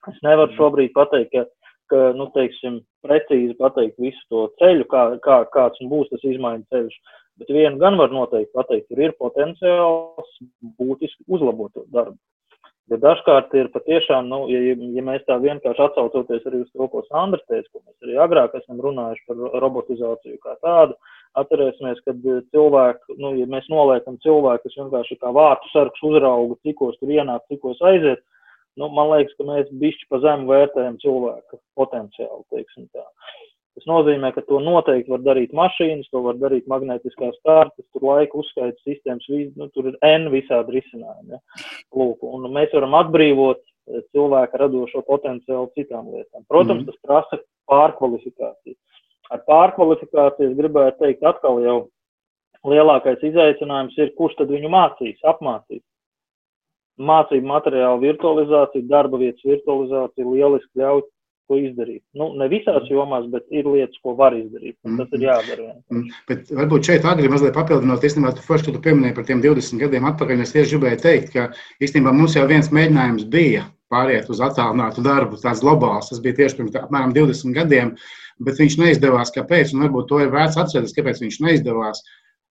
S7: Es nevaru šobrīd pateikt, ka, ka nu, teiksim, precīzi pateikt visu to ceļu, kā, kā, kāds būs tas izmaiņu ceļš. Bet vienu gan var noteikti pateikt, tur ir potenciāls būtiski uzlabot to darbu. Bet dažkārt ir patiešām, nu, ja, ja mēs tā vienkārši atsaucoties arī uz to, ko Sandra teica, ko mēs arī agrāk esam runājuši par robotizāciju kā tādu, atcerēsimies, ka cilvēki, nu, ja mēs noliekam cilvēku, kas vienkārši kā vārtu sargs uzrauga, cikos tur ienāk, cikos aiziet, nu, man liekas, ka mēs bišķi pa zemu vērtējam cilvēka potenciālu. Tas nozīmē, ka to noteikti var darīt mašīnas, to var darīt magnetiskās kārtas, tur laika uzskaita sistēmas, nu, tur ir N visādi risinājumi. Ja? Lūk, un mēs varam atbrīvot eh, cilvēka radošo potenciālu citām lietām. Protams, mm. tas prasa pārkvalifikāciju. Ar pārkvalifikāciju es gribētu teikt atkal jau lielākais izaicinājums ir, kurš tad viņu mācīs, apmācīs mācību materiālu virtualizācija, darba vietas virtualizācija lieliski ļauj to izdarīt. Nu, ne visās jomās, bet ir lietas, ko var izdarīt. Tas ir jādara. Mm.
S6: Bet varbūt šeit agri mazliet papildinot, īstenībā, tu forši, tu pieminēji par tiem 20 gadiem atpakaļ, es tieši gribēju teikt, ka īstenībā mums jau viens mēģinājums bija pāriet uz attālinātu darbu, tāds globāls. Tas bija tieši pirms apmēram 20 gadiem, bet viņš neizdevās. Kāpēc? Un varbūt to ir vērts atcerēties, kāpēc viņš neizdevās.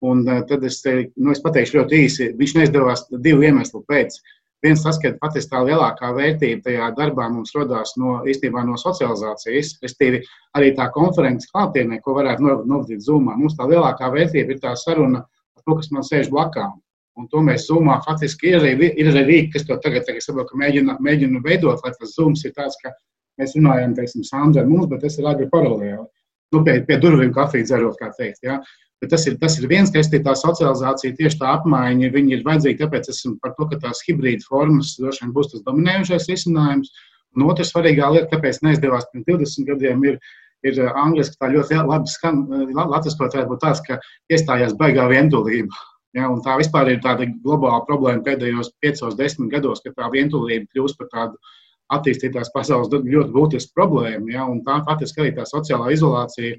S6: Un uh, tad es, te, nu, es pateikšu ļoti īsi. Viņš neizdevās divu iemeslu pēc. Uh, Viens tas, ka patiesībā tā lielākā vērtība tajā darbā mums radās no, īstenībā, no socializācijas, respektīvi arī tā konferences klātienē, ko varētu novadīt zumā. Mums tā lielākā vērtība ir tā saruna par to, kas man sēž blakām. Un to mēs zumā faktiski ir arī, ir arī rīki, kas to tagad, tagad saprotu, mēģina, mēģina veidot, lai tas zums ir tāds, ka mēs runājam, teiksim, Sandra ar mums, bet tas ir agri paralēli. Nu, pie, pie durvīm kafiju dzerot, kā teikt. Ja? Bet tas ir, tas ir viens, ka tā socializācija, tieši tā apmaiņa, viņi ir vajadzīgi, tāpēc esmu par to, ka tās hibrīda formas droši vien būs tas dominējošais risinājums. Un otra svarīgā lieta, kāpēc neizdevās pirms 20 gadiem, ir, ir angliski tā ļoti labi skan, latviskot varētu būt tāds, ka iestājās baigā vientulība. Ja, tā vispār ir tāda globāla problēma pēdējos 5-10 gados, ka tā vientulība kļūst par tādu attīstītās pasaules ļoti būtisku problēmu. Ja, tā faktiski arī tā sociālā izolācija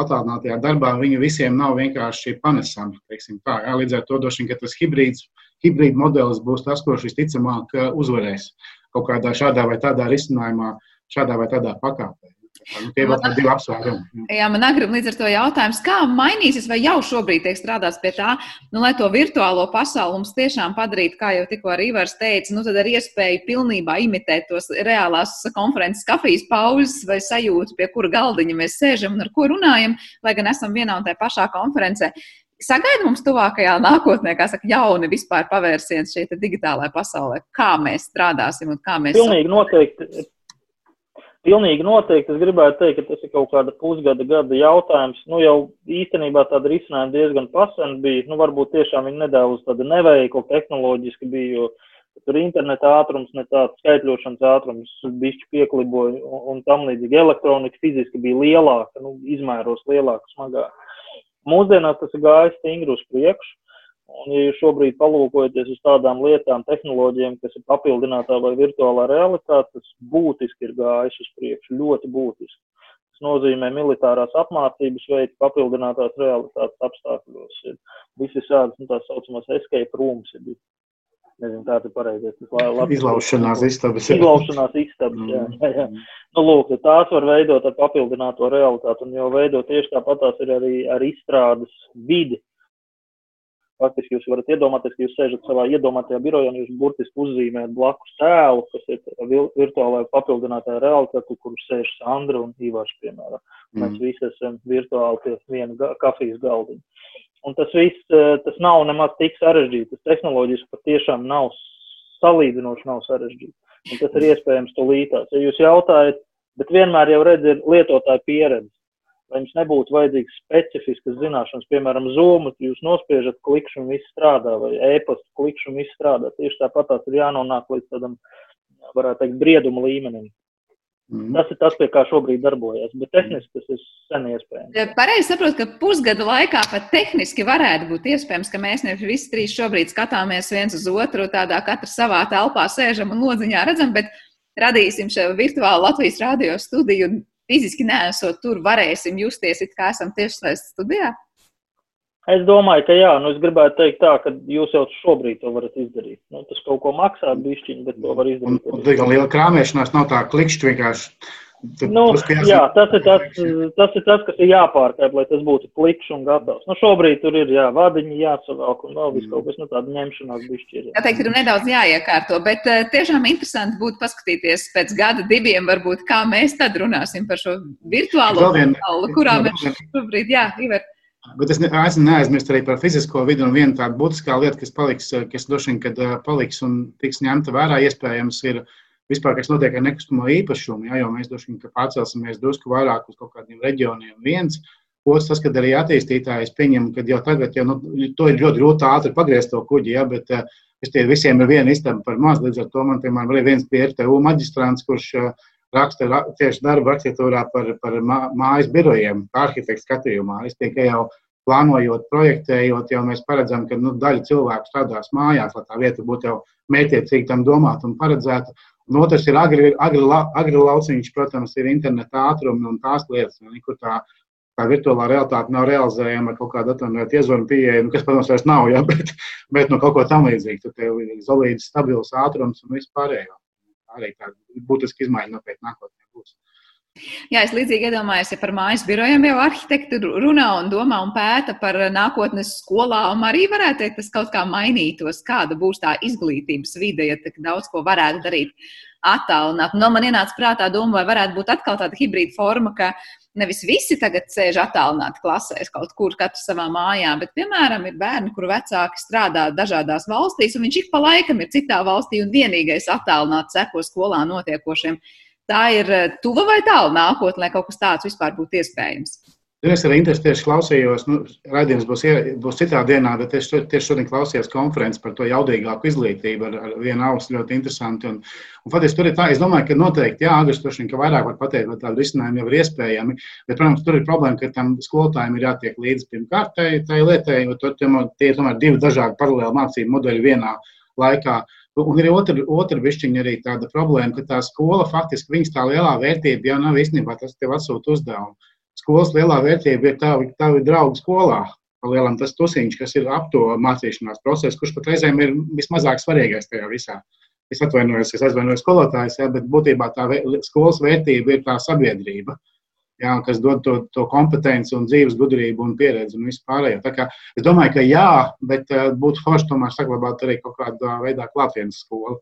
S6: attālinātajā darbā viņi visiem nav vienkārši panesami. Tā, jā, līdz ar to droši vien tas hibrīds, hibrīd modelis būs tas, kurš visticamāk uzvarēs kaut kādā šādā vai tādā risinājumā, šādā vai tādā pakāpē. Tie vēl tādi divi apsvērumi.
S5: Jā, man agrib līdz ar to jautājums, kā mainīsies, vai jau šobrīd tiek strādāts pie tā, nu, lai to virtuālo pasauli mums tiešām padarītu, kā jau tikko arī Ivars teica, nu, tad ar iespēju pilnībā imitēt tos reālās konferences kafijas pauzes vai sajūtu, pie kura galdiņa mēs sēžam un ar ko runājam, lai gan esam vienā un tajā pašā konferencē. Sagaida mums tuvākajā nākotnē, kā saka, jauni vispār pavērsiens šeit digitālajā pasaulē. Kā mēs strādāsim un kā mēs.
S7: Pilnīgi noteikti. Pilnīgi noteikti. Es gribētu teikt, ka tas ir kaut kāda pusgada gada jautājums. Nu, jau īstenībā tāda risinājuma diezgan pasen bija. Nu, varbūt tiešām viņi nedaudz tāda neveikla tehnoloģiski bija, jo tur interneta ātrums, ne tāds skaitļošanas ātrums, bišķi piekliboja un, un tam līdzīgi. Elektronika fiziski bija lielāka, nu, izmēros lielāka, smagāka. Mūsdienās tas ir gājis stingri uz priekšu. Un, ja jūs šobrīd palūkojaties uz tādām lietām, tehnoloģijām, kas ir papildinātā vai virtuālā realitāte, tas būtiski ir gājis uz priekšu, ļoti būtiski. Tas nozīmē militārās apmācības veidu papildinātās realitātes apstākļos. Ir visi šādas, nu, tā saucamās escape rooms, ir nezinu, kā tas pareizi ir.
S6: Izlaušanās istabas.
S7: Jā. Izlaušanās istabas, jā, jā, jā. Nu, lūk, tās var veidot ar papildināto realitāti, un jau veidot tieši tāpat tās ir arī ar izstrādes vidi, Faktiski jūs varat iedomāties, ka jūs sēžat savā iedomātajā birojā un jūs burtiski uzzīmējat blakus tēlu, kas ir virtuālajā papildinātajā realitāte, kur sēž Sandra un Ivars, piemēram. Mm. Mēs visi esam virtuāli pie viena kafijas galdiņa. Un tas viss, eh, tas nav nemaz tik sarežģīti. Tas tehnoloģiski patiešām nav salīdzinoši nav sarežģīti. Un tas ir iespējams tulītās. Ja jūs jautājat, bet vienmēr jau redz ir lietotāja pieredze lai jums nebūtu vajadzīgas specifiskas zināšanas, piemēram, zūmu, jūs nospiežat klikšķi un viss strādā, vai e-pastu klikšķi un viss strādā. Tieši tāpat tās ir jānonāk līdz tādam, varētu teikt, brieduma līmenim. Mm. Tas ir tas, pie kā šobrīd darbojas, bet tehniski tas ir sen iespējams.
S5: Pareizi saprotu, ka pusgada laikā pat tehniski varētu būt iespējams, ka mēs nevis visi trīs šobrīd skatāmies viens uz otru, tādā katra savā telpā sēžam un lodziņā redzam, bet radīsim šo virtuālu Latvijas radio studiju un fiziski neesot tur, varēsim justies, it kā esam tiešsaistes studijā?
S7: Es domāju, ka jā, nu es gribētu teikt tā, ka jūs jau šobrīd to varat izdarīt. Nu, tas kaut ko maksā bišķiņi, bet to var izdarīt.
S6: Un, un, un liela krāmēšanās nav tā klikšķi vienkārši
S7: Nu, jā, tas ir tas, tas ir tas, kas ir jāpārkāp, lai tas būtu plikšs un gatavs. Nu, šobrīd tur ir jā, vadiņi jāsavalk un vēl viss kaut kas, nu, tāda ņemšanās bišķi ir.
S5: Jā, teikt, ir nedaudz jāiekārto, bet uh, tiešām interesanti būtu paskatīties pēc gada diviem, varbūt, kā mēs tad runāsim par šo virtuālo pasauli, kurā mēs šobrīd, jā, Iver.
S6: Bet es neesmu neaizmirst arī par fizisko vidi, un viena tāda būtiskā lieta, kas paliks, kas droši vien, kad paliks un tiks ņemta vērā, iespējams, ir uh, vispār, kas notiek ar nekustamo īpašumu, ja, jo mēs droši vien pārcelsimies drusku vairāk uz kaut kādiem reģioniem. Viens, otrs, tas, kad arī attīstītājs pieņem, ka jau tagad, jau, nu, to ir ļoti grūti ātri pagriezt to kuģi, ja, bet uh, tie visiem ir viena istaba par maz. Līdz ar to man, piemēram, arī viens pie RTU maģistrāns, kurš uh, raksta tieši darba arhitektūrā par, par mājas birojiem, arhitekta skatījumā. Es tikai jau plānojot, projektējot, jau mēs paredzam, ka nu, daļa cilvēku strādās mājās, lai tā vieta būtu jau mētiecīgi tam domāta un paredzēta. Un otrs ir agri, agri, agri lauciņš, protams, ir interneta ātrumi un tās lietas, kur tā, tā virtuālā realitāte nav realizējama ar kaut kādu atvērtu iezvaru pieeju, nu, kas, protams, vairs nav, ja, bet, bet nu, kaut ko tam līdzīgu. Tad tev ir solīds, stabils ātrums un viss pārējo. Arī tāda būtiska izmaiņa noteikti nākotnē būs.
S5: Jā, es līdzīgi iedomājos, ja par mājas birojiem jau arhitekti runā un domā un pēta par nākotnes skolām. Arī varētu teikt, tas kaut kā mainītos, kāda būs tā izglītības vide, ja tik daudz ko varētu darīt attālināt. No man ienāca prātā doma, vai varētu būt atkal tāda hibrīda forma, ka nevis visi tagad sēž attālināti klasēs kaut kur, katrs savā mājā, bet, piemēram, ir bērni, kuru vecāki strādā dažādās valstīs, un viņš ik pa laikam ir citā valstī un vienīgais attālināts seko skolā notiekošiem tā ir eh, tuva vai tālu nākotnē, kaut kas tāds vispār būtu iespējams?
S6: Es ar interesi tieši klausījos, nu, raidījums būs, būs citā dienā, bet es tieši šodien klausījos konferenci par to jaudīgāku izglītību ar, ar vienu ausu ļoti interesanti. Un, un faktiski tur ir tā, es domāju, ka noteikti, jā, Agris, vien, ka vairāk var pateikt, vai tādu risinājumu jau ir iespējami, bet, protams, tur ir problēma, ka tam skolotājiem ir jātiek līdzi pirmkārt tai, tai lietai, jo tur tie ir tomēr divi dažādi paralēli mācību modeļi vienā laikā. Un ir otra, otra višķiņa arī tāda problēma, ka tā skola faktiski viņas tā lielā vērtība jau nav īstenībā tas tev atsūta uzdevumu. Skolas lielā vērtība ir tavi, tavi draugi skolā. Palielam tas tusiņš, kas ir ap to mācīšanās procesu, kurš pat reizēm ir vismazāk svarīgais tajā visā. Es atvainojos, es atvainojos skolotājs, ja, bet būtībā tā skolas vērtība ir tā sabiedrība. Jā, kas dod to, to kompetenci, un dzīves gudrību un pieredzi un visu pārējo. Es domāju, ka jā, bet uh, būtu forši tomēr saglabāt arī kaut kādā veidā klātienes skolu.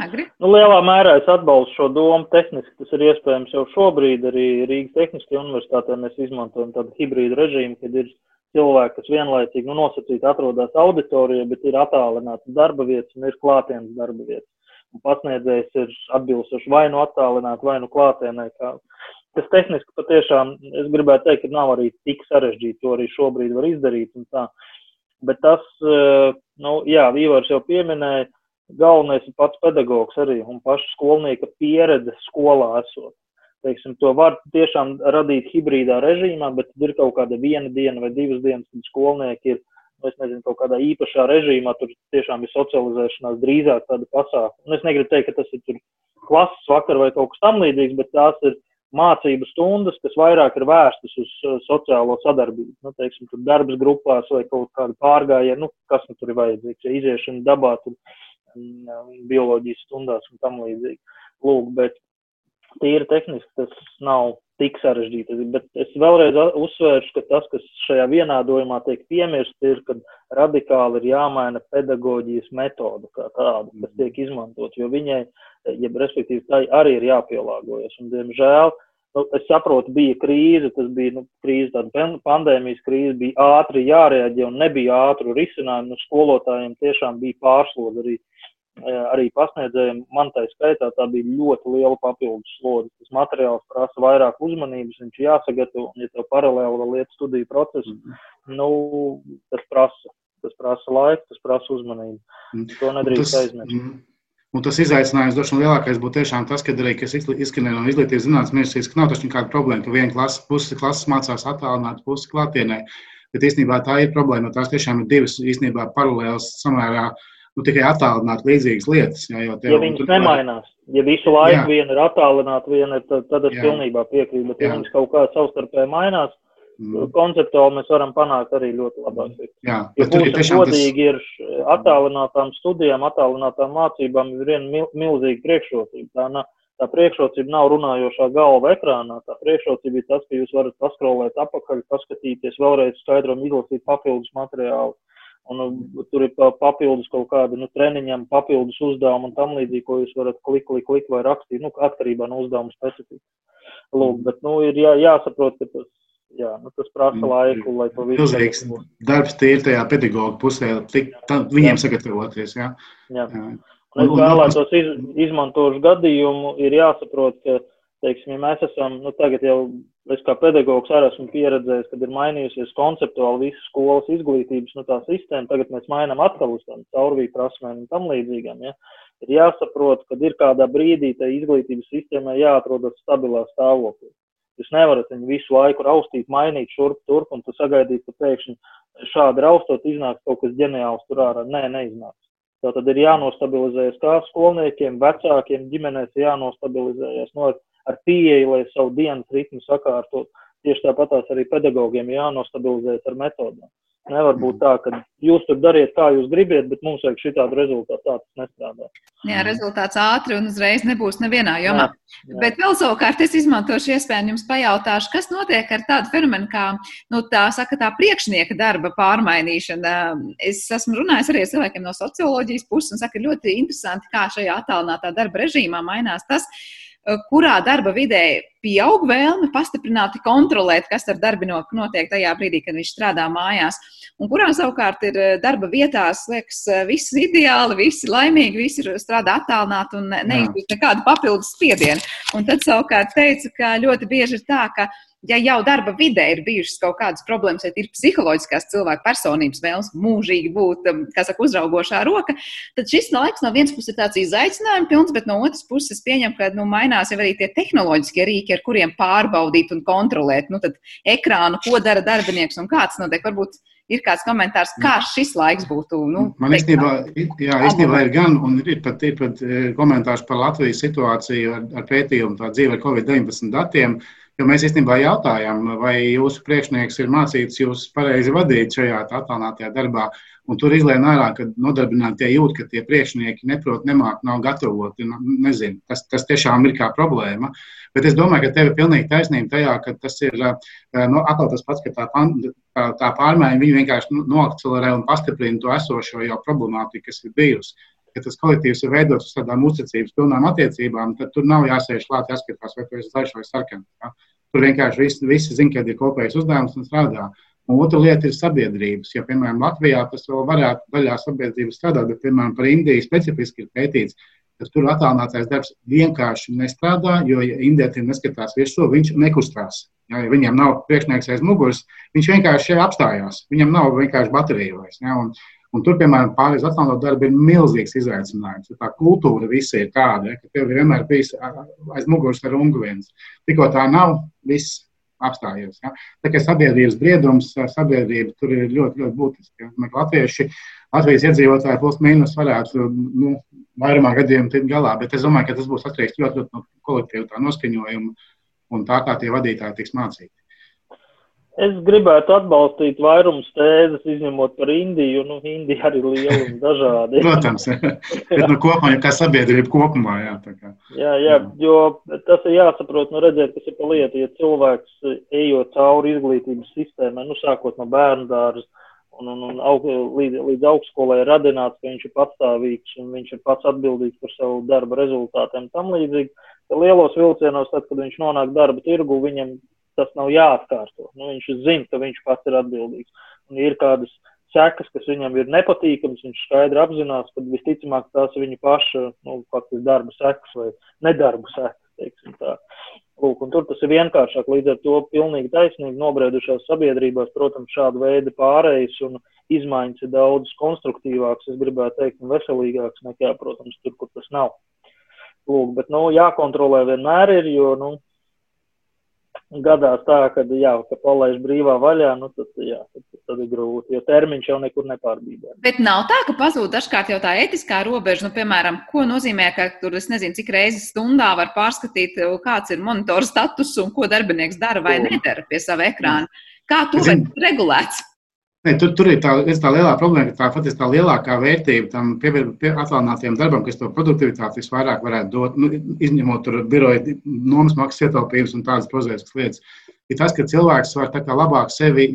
S5: Agri?
S7: Nu, lielā mērā es atbalstu šo domu. Tehniski tas ir iespējams jau šobrīd. Arī Rīgas Tehniskajā universitātē mēs izmantojam tādu hibrīdu režīmu, kad ir cilvēki, kas vienlaicīgi nu, nosacīti atrodas auditorijā, bet ir attālināts darba vietas un ir klātienes darba vietas. Pasniedzējs ir atbilstoši vai nu attālināts, vai nu klātienē. Kā. Tas tehniski patiešām, es gribētu teikt, ka nav arī tik sarežģīti. To arī šobrīd var izdarīt. Bet tas, eh, nu, jā, Vīvārs jau pieminēja, galvenais ir pats pedagogs arī un paša skolnieka pieredze skolā esot teiksim, to var tiešām radīt hibrīdā režīmā, bet ir kaut kāda viena diena vai divas dienas, kad skolnieki ir, nu, es nezinu, kaut kādā īpašā režīmā, tur tiešām ir socializēšanās drīzāk tāda pasākuma. Un es negribu teikt, ka tas ir tur klases vakar vai kaut kas tam līdzīgs, bet tās ir mācību stundas, kas vairāk ir vērstas uz uh, sociālo sadarbību. Nu, teiksim, tur darbas grupās vai kaut kāda pārgājiena, nu, kas nu tur ir vajadzīgs, ja iziešana dabā, tur um, bioloģijas stundās un tam līdzīgi. Lūk, bet tīri tehniski tas nav tik sarežģīti. Bet es vēlreiz uzsvēršu, ka tas, kas šajā vienādojumā tiek piemirsts, ir, ka radikāli ir jāmaina pedagoģijas metoda kā tāda, kas mhm. tiek izmantot, jo viņai, ja respektīvi, tai arī ir jāpielāgojas. Un, diemžēl, nu, es saprotu, bija krīze, tas bija nu, krīze, tāda pandēmijas krīze, bija ātri jārēģē un nebija ātru risinājumu. Nu, skolotājiem tiešām bija pārsloga arī arī pasniedzējiem, man tā skaitā, tā bija ļoti liela papildus slodze. Tas materiāls prasa vairāk uzmanības, viņš jāsagatavo, un ja tev paralēli lieta studiju procesu, -hmm. nu, tas prasa. Tas prasa laiku, tas prasa uzmanību. Mm. To nedrīkst aizmirst. Mm.
S6: Un tas izaicinājums droši vien lielākais būtu tiešām tas, ka arī, kas izskanēja no izglītības zinātnes ministrijas, ka nav taču nekāda problēma, ka viena klase, puse klases mācās attālināt, puse klātienē. Bet īstenībā tā ir problēma, jo tās tiešām ir divas īstenībā paralēlas samērā uh, nu, tikai attālināt līdzīgas lietas. Jā,
S7: jo tev, ja viņas nemainās, ja visu laiku jā. viena ir attālināta, viena ir, tad, tad es jā. pilnībā piekrītu, bet ja viņas kaut kā savstarpēji mainās, mm. konceptuāli mēs varam panākt arī ļoti labāk. Jā, ja būsim godīgi, tas... ir attālinātām studijām, attālinātām mācībām ir viena mil, milzīga priekšrocība. Tā, na, tā priekšrocība nav runājošā galva ekrānā, tā priekšrocība ir tas, ka jūs varat paskrolēt apakaļ, paskatīties vēlreiz skaidram, izlasīt papildus materiālu Un nu, tur ir papildus kaut kāda nu, treniņam, papildus uzdevuma un tam līdzīgi, ko jūs varat klik, klik, klik vai rakstīt, nu, atkarībā no uzdevuma specifikas. Lūk, bet, nu, ir jā, jāsaprot, ka tas, jā, nu, tas prasa laiku, lai to visu.
S6: Milzīgs darbs tīri tajā pedagoga pusē, tik, tā, viņiem jā. sagatavoties, jā.
S7: Jā. jā. Un es vēlētos iz, izmantošu gadījumu, ir jāsaprot, ka, teiksim, ja mēs esam, nu, tagad jau Es kā pedagogs arī esmu pieredzējis, kad ir mainījusies konceptuāli visas skolas izglītības nu, sistēma. Tagad mēs mainām atkal uz tādām caurvīju prasmēm un tam līdzīgām. Ja? Ir jāsaprot, ka ir kādā brīdī tai izglītības sistēmai jāatrodas stabilā stāvoklī. Jūs nevarat viņu visu laiku raustīt, mainīt šurp turp un tu sagaidīt, ka pēkšņi šādi raustot iznāks kaut kas ģeniāls tur ārā. Nē, neiznāks. Tā tad ir jānostabilizējas kā skolniekiem, vecākiem, ģimenēs jānostabilizējas. No, ar pieeju, lai savu dienas ritmu sakārtot. Tieši tāpatās arī pedagogiem jānostabilizējas ar metodēm. Nevar būt tā, ka jūs tur dariet, kā jūs gribiet, bet mums vajag šitādu rezultātu. Tā tas nestrādā.
S5: Jā, rezultāts ātri un uzreiz nebūs nevienā jomā. Jā, jā. Bet vēl savukārt es izmantošu iespēju jums pajautāšu, kas notiek ar tādu fenomenu kā nu, tā, saka, tā priekšnieka darba pārmainīšana. Es esmu runājis arī ar cilvēkiem no socioloģijas puses un saka, ļoti interesanti, kā šajā attālinātā darba režīmā mainās tas Eh, kurā darba vidē pieaug vēlme pastiprināti kontrolēt, kas ar darbinieku notiek tajā brīdī, kad viņš strādā mājās, un kurā savukārt ir eh, darba vietās, liekas, eh, viss ideāli, visi laimīgi, visi strādā attālināti un neizjūt nekādu papildus spiedienu. Un tad savukārt teica, ka ļoti bieži ir tā, ka ja jau darba vidē ir bijušas kaut kādas problēmas, vai ir psiholoģiskās cilvēka personības vēlmes mūžīgi būt, um, kā saka, uzraugošā roka, tad šis laiks no vienas puses ir tāds izaicinājums pilns, bet no otras puses pieņem, ka nu, mainās jau arī tie tehnoloģiskie rīki, ar kuriem pārbaudīt un kontrolēt nu, ekrānu, ko dara darbinieks un kāds notiek. Varbūt ir kāds komentārs, kā šis laiks būtu. Nu,
S6: Man īstenībā, ir gan, un ir pat, ir pat eh, komentārs par Latvijas situāciju ar, ar pētījumu tā dzīve ar Covid-19 datiem. Jo mēs īstenībā jautājām, vai jūsu priekšnieks ir mācīts jūs pareizi vadīt šajā attālinātajā darbā. Un tur izlēma ārā, ka nodarbinātie jūt, ka tie priekšnieki neprot, nemāk, nav gatavoti. Nu, nezinu, tas, tas tiešām ir kā problēma. Bet es domāju, ka tev ir pilnīgi taisnība tajā, ka tas ir nu, atkal tas pats, ka tā, tā, tā pārmaiņa vienkārši noakcelerē un pastiprina to esošo jau problemātiku, kas ir bijusi ja tas kolektīvs ir veidots uz tādām uzticības pilnām attiecībām, tad tur nav jāsēž klāt, jāskatās, vai tu esi zaļš vai sarkans. Ja? Tur vienkārši visi, visi zina, ka ir kopējs uzdevums un strādā. Un otra lieta ir sabiedrības. Ja, piemēram, Latvijā tas vēl varētu daļā sabiedrības strādāt, bet, piemēram, par Indiju specifiski ir pētīts, ka tur attālinātais darbs vienkārši nestrādā, jo, ja indietiem neskatās virsū, viņš nekustās. Ja, ja viņam nav priekšnieks aiz muguras, viņš vienkārši apstājās. Viņam nav vienkārši baterija vairs. Ja, un, Un tur, piemēram, pārējais attālinot darbu ir milzīgs izaicinājums. Tā kultūra visi ir tāda, ja, ka tev vienmēr bijis aiz muguras ar ungu viens. Tikko tā nav, viss apstājies. Ja. Tā kā sabiedrības briedums, sabiedrība tur ir ļoti, ļoti būtiski. Ja. Latvieši, Latvijas iedzīvotāji plus mīnus varētu nu, vairumā gadījumu tikt galā, bet es domāju, ka tas būs atkarīgs ļoti, ļoti no kolektīva noskaņojuma un tā, kā tie vadītāji tiks mācīti.
S7: Es gribētu atbalstīt vairums tēzes, izņemot par Indiju. Nu, Indija arī ir liela un dažāda.
S6: Protams, bet nu, kopumā, kā sabiedrība kopumā. Jā,
S7: kā. jā, jā, jo tas ir jāsaprot, nu redzēt, kas ir pa lietu. Ja cilvēks ejot cauri izglītības sistēmai, nu sākot no bērnu dārza un, un, un aug, līdz, līdz augstskolai ir radināts, ka viņš ir patstāvīgs un viņš ir pats atbildīgs par savu darba rezultātiem tam līdzīgi. Lielos vilcienos, tad, kad viņš nonāk darba tirgu, viņam tas nav jāatkārto. Nu, viņš zina, ka viņš pats ir atbildīgs. Un ir kādas sekas, kas viņam ir nepatīkamas, viņš skaidri apzinās, ka visticamāk tās ir viņa paša nu, darba sekas vai nedarba sekas. Lūk, tur tas ir vienkāršāk. Līdz ar to pilnīgi taisnīgi nobriedušās sabiedrībās, protams, šāda veida pārējas un izmaiņas ir daudz konstruktīvākas, es gribētu teikt, un veselīgākas nekā, protams, tur, kur tas nav. Lūk, bet, nu, jākontrolē vienmēr ir, jo, nu, gadās tā, ka, jā, ka palaiž brīvā vaļā, nu, tad, jā, tad, tad ir grūti, jo termiņš jau nekur nepārbīdē.
S5: Bet nav tā, ka pazūd dažkārt jau tā etiskā robeža, nu, piemēram, ko nozīmē, ka tur, es nezinu, cik reizes stundā var pārskatīt, kāds ir monitora status un ko darbinieks dara vai nedara pie sava ekrāna. Kā to var regulēts?
S6: Ne, tur, tur ir tā, tā lielā problēma, ka tā patiesībā tā lielākā vērtība tam pie, attālinātiem darbam, kas to produktivitāti visvairāk varētu dot, nu, izņemot biroja nomas maksas ietaupījumus un tādas prozaikas lietas, ir tas, ka cilvēks var labāk sevi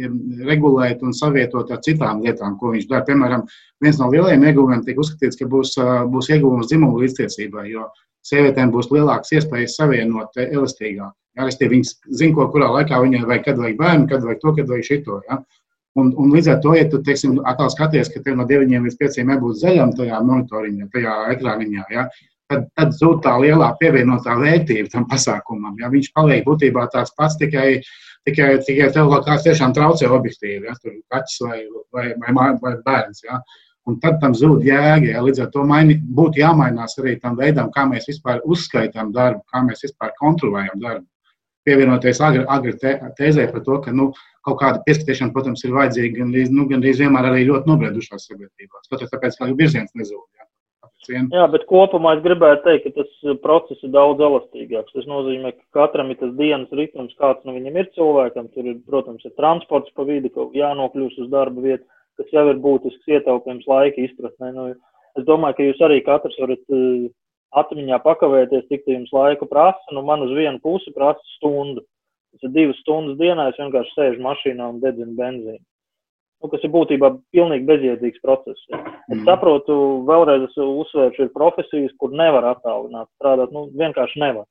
S6: regulēt un savietot ar citām lietām, ko viņš dara. Piemēram, viens no lielajiem ieguvumiem tiek uzskatīts, ka būs, būs ieguvums dzimumu līdztiesībai, jo sievietēm būs lielākas iespējas savienot elastīgāk. Ja, Viņas zina, ko kurā laikā viņai vajag, kad vajag bērnu, kad vajag to, kad vajag šito. Ja. Un, un līdz ar to, ja tu teiksim, atkal skaties, ka tev no 9 līdz 5 jābūt zaļam tajā monitoriņā, tajā ekrāniņā, ja, tad, tad zūd tā lielā pievienotā vērtība tam pasākumam. Ja. Viņš paliek būtībā tāds pats, tikai, tikai, tikai tev kaut kāds tiešām traucē objektīvi, ja, tur kaķis vai, vai, vai, vai bērns. Ja. Un tad tam zūd jēga. Ja. Līdz ar to maini, būtu jāmainās arī tam veidam, kā mēs vispār uzskaitām darbu, kā mēs vispār kontrolējam darbu pievienoties agri, agri tēzē par to, ka nu, kaut kāda pieskatīšana, protams, ir vajadzīga gan, nu, gan vienmēr arī ļoti nobriedušās sabiedrībās. Tāpēc, tāpēc kā virziens nezūd. Jā.
S7: Vien. Jā, bet kopumā es gribētu teikt, ka tas uh, process ir daudz elastīgāks. Tas nozīmē, ka katram ir tas dienas ritms, kāds nu viņam ir cilvēkam. Tur ir, protams, ir transports pa vidu, ka jānokļūst uz darba vietu, kas jau ir būtisks ietaupījums laika izpratnē. Nu, es domāju, ka jūs arī katrs varat uh, atmiņā pakavēties, cik jums laiku prasa. Nu, man uz vienu pusi prasa stundu. Tas ir divas stundas dienā, es vienkārši sēžu mašīnā un dedzinu benzīnu. Nu, kas ir būtībā pilnīgi bezjēdzīgs process. Ja. Es mm. saprotu, vēlreiz es uzsvēršu, ir profesijas, kur nevar attālināt strādāt. Nu, vienkārši nevar.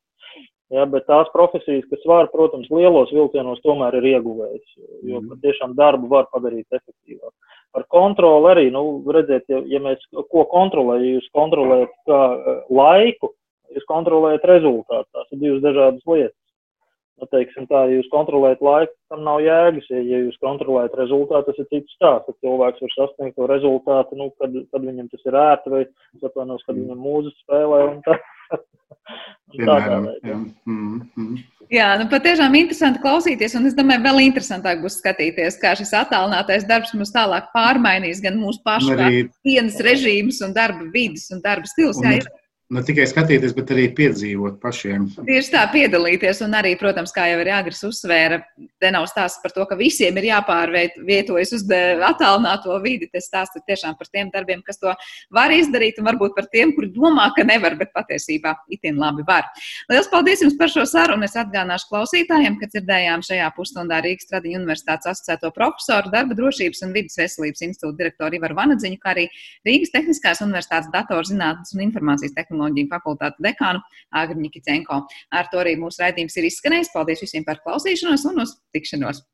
S7: Ja, bet tās profesijas, kas var, protams, lielos vilcienos, tomēr ir ieguvējis. Jo mm. tiešām darbu var padarīt efektīvāk. Par kontroli arī, nu, redziet, ja, ja mēs ko kontrolējam, ja jūs kontrolējat kā, eh, laiku, jūs kontrolējat rezultātu. Tās ir divas dažādas lietas. Nu, teiksim, tā, ja jūs kontrolējat laiku, tam nav jēgas. Ja, ja jūs kontrolējat rezultātu, tas ir cits stāsts. Tad cilvēks var sasniegt to rezultātu, nu, kad, kad viņam tas ir ērti, vai atvainojos, kad viņam mūzika spēlē un tā.
S6: Piemēram, jā. Mm -hmm.
S5: jā, nu patiešām interesanti klausīties, un es domāju, vēl interesantāk būs skatīties, kā šis attālinātais darbs mums tālāk pārmainīs gan mūsu pašu arī... dienas režīmus un darba vidas un darba stils. Un, jā, ir.
S6: Ne tikai skatīties, bet arī piedzīvot pašiem.
S5: Tieši tā, piedalīties. Un arī, protams, kā jau arī Agris uzsvēra, te nav stāsts par to, ka visiem ir jāpārvietojas uz attālināto vidi. Tas stāsts ir tiešām par tiem darbiem, kas to var izdarīt, un varbūt par tiem, kuri domā, ka nevar, bet patiesībā itin labi var. Lielas paldies jums par šo sarunu. Es atgādināšu klausītājiem, ka dzirdējām šajā pusstundā Rīgas Tradiņu universitātes asociēto profesoru, darba drošības un vidas veselības institūta direktoru Ivaru Vanadziņu, kā arī Rīgas Tehniskās universitātes datorzinātnes un informācijas tehnoloģiju tehnoloģiju fakultātes dekānu Agri Nikicenko. Ar to arī mūsu raidījums ir izskanējis. Paldies visiem par klausīšanos un uz tikšanos!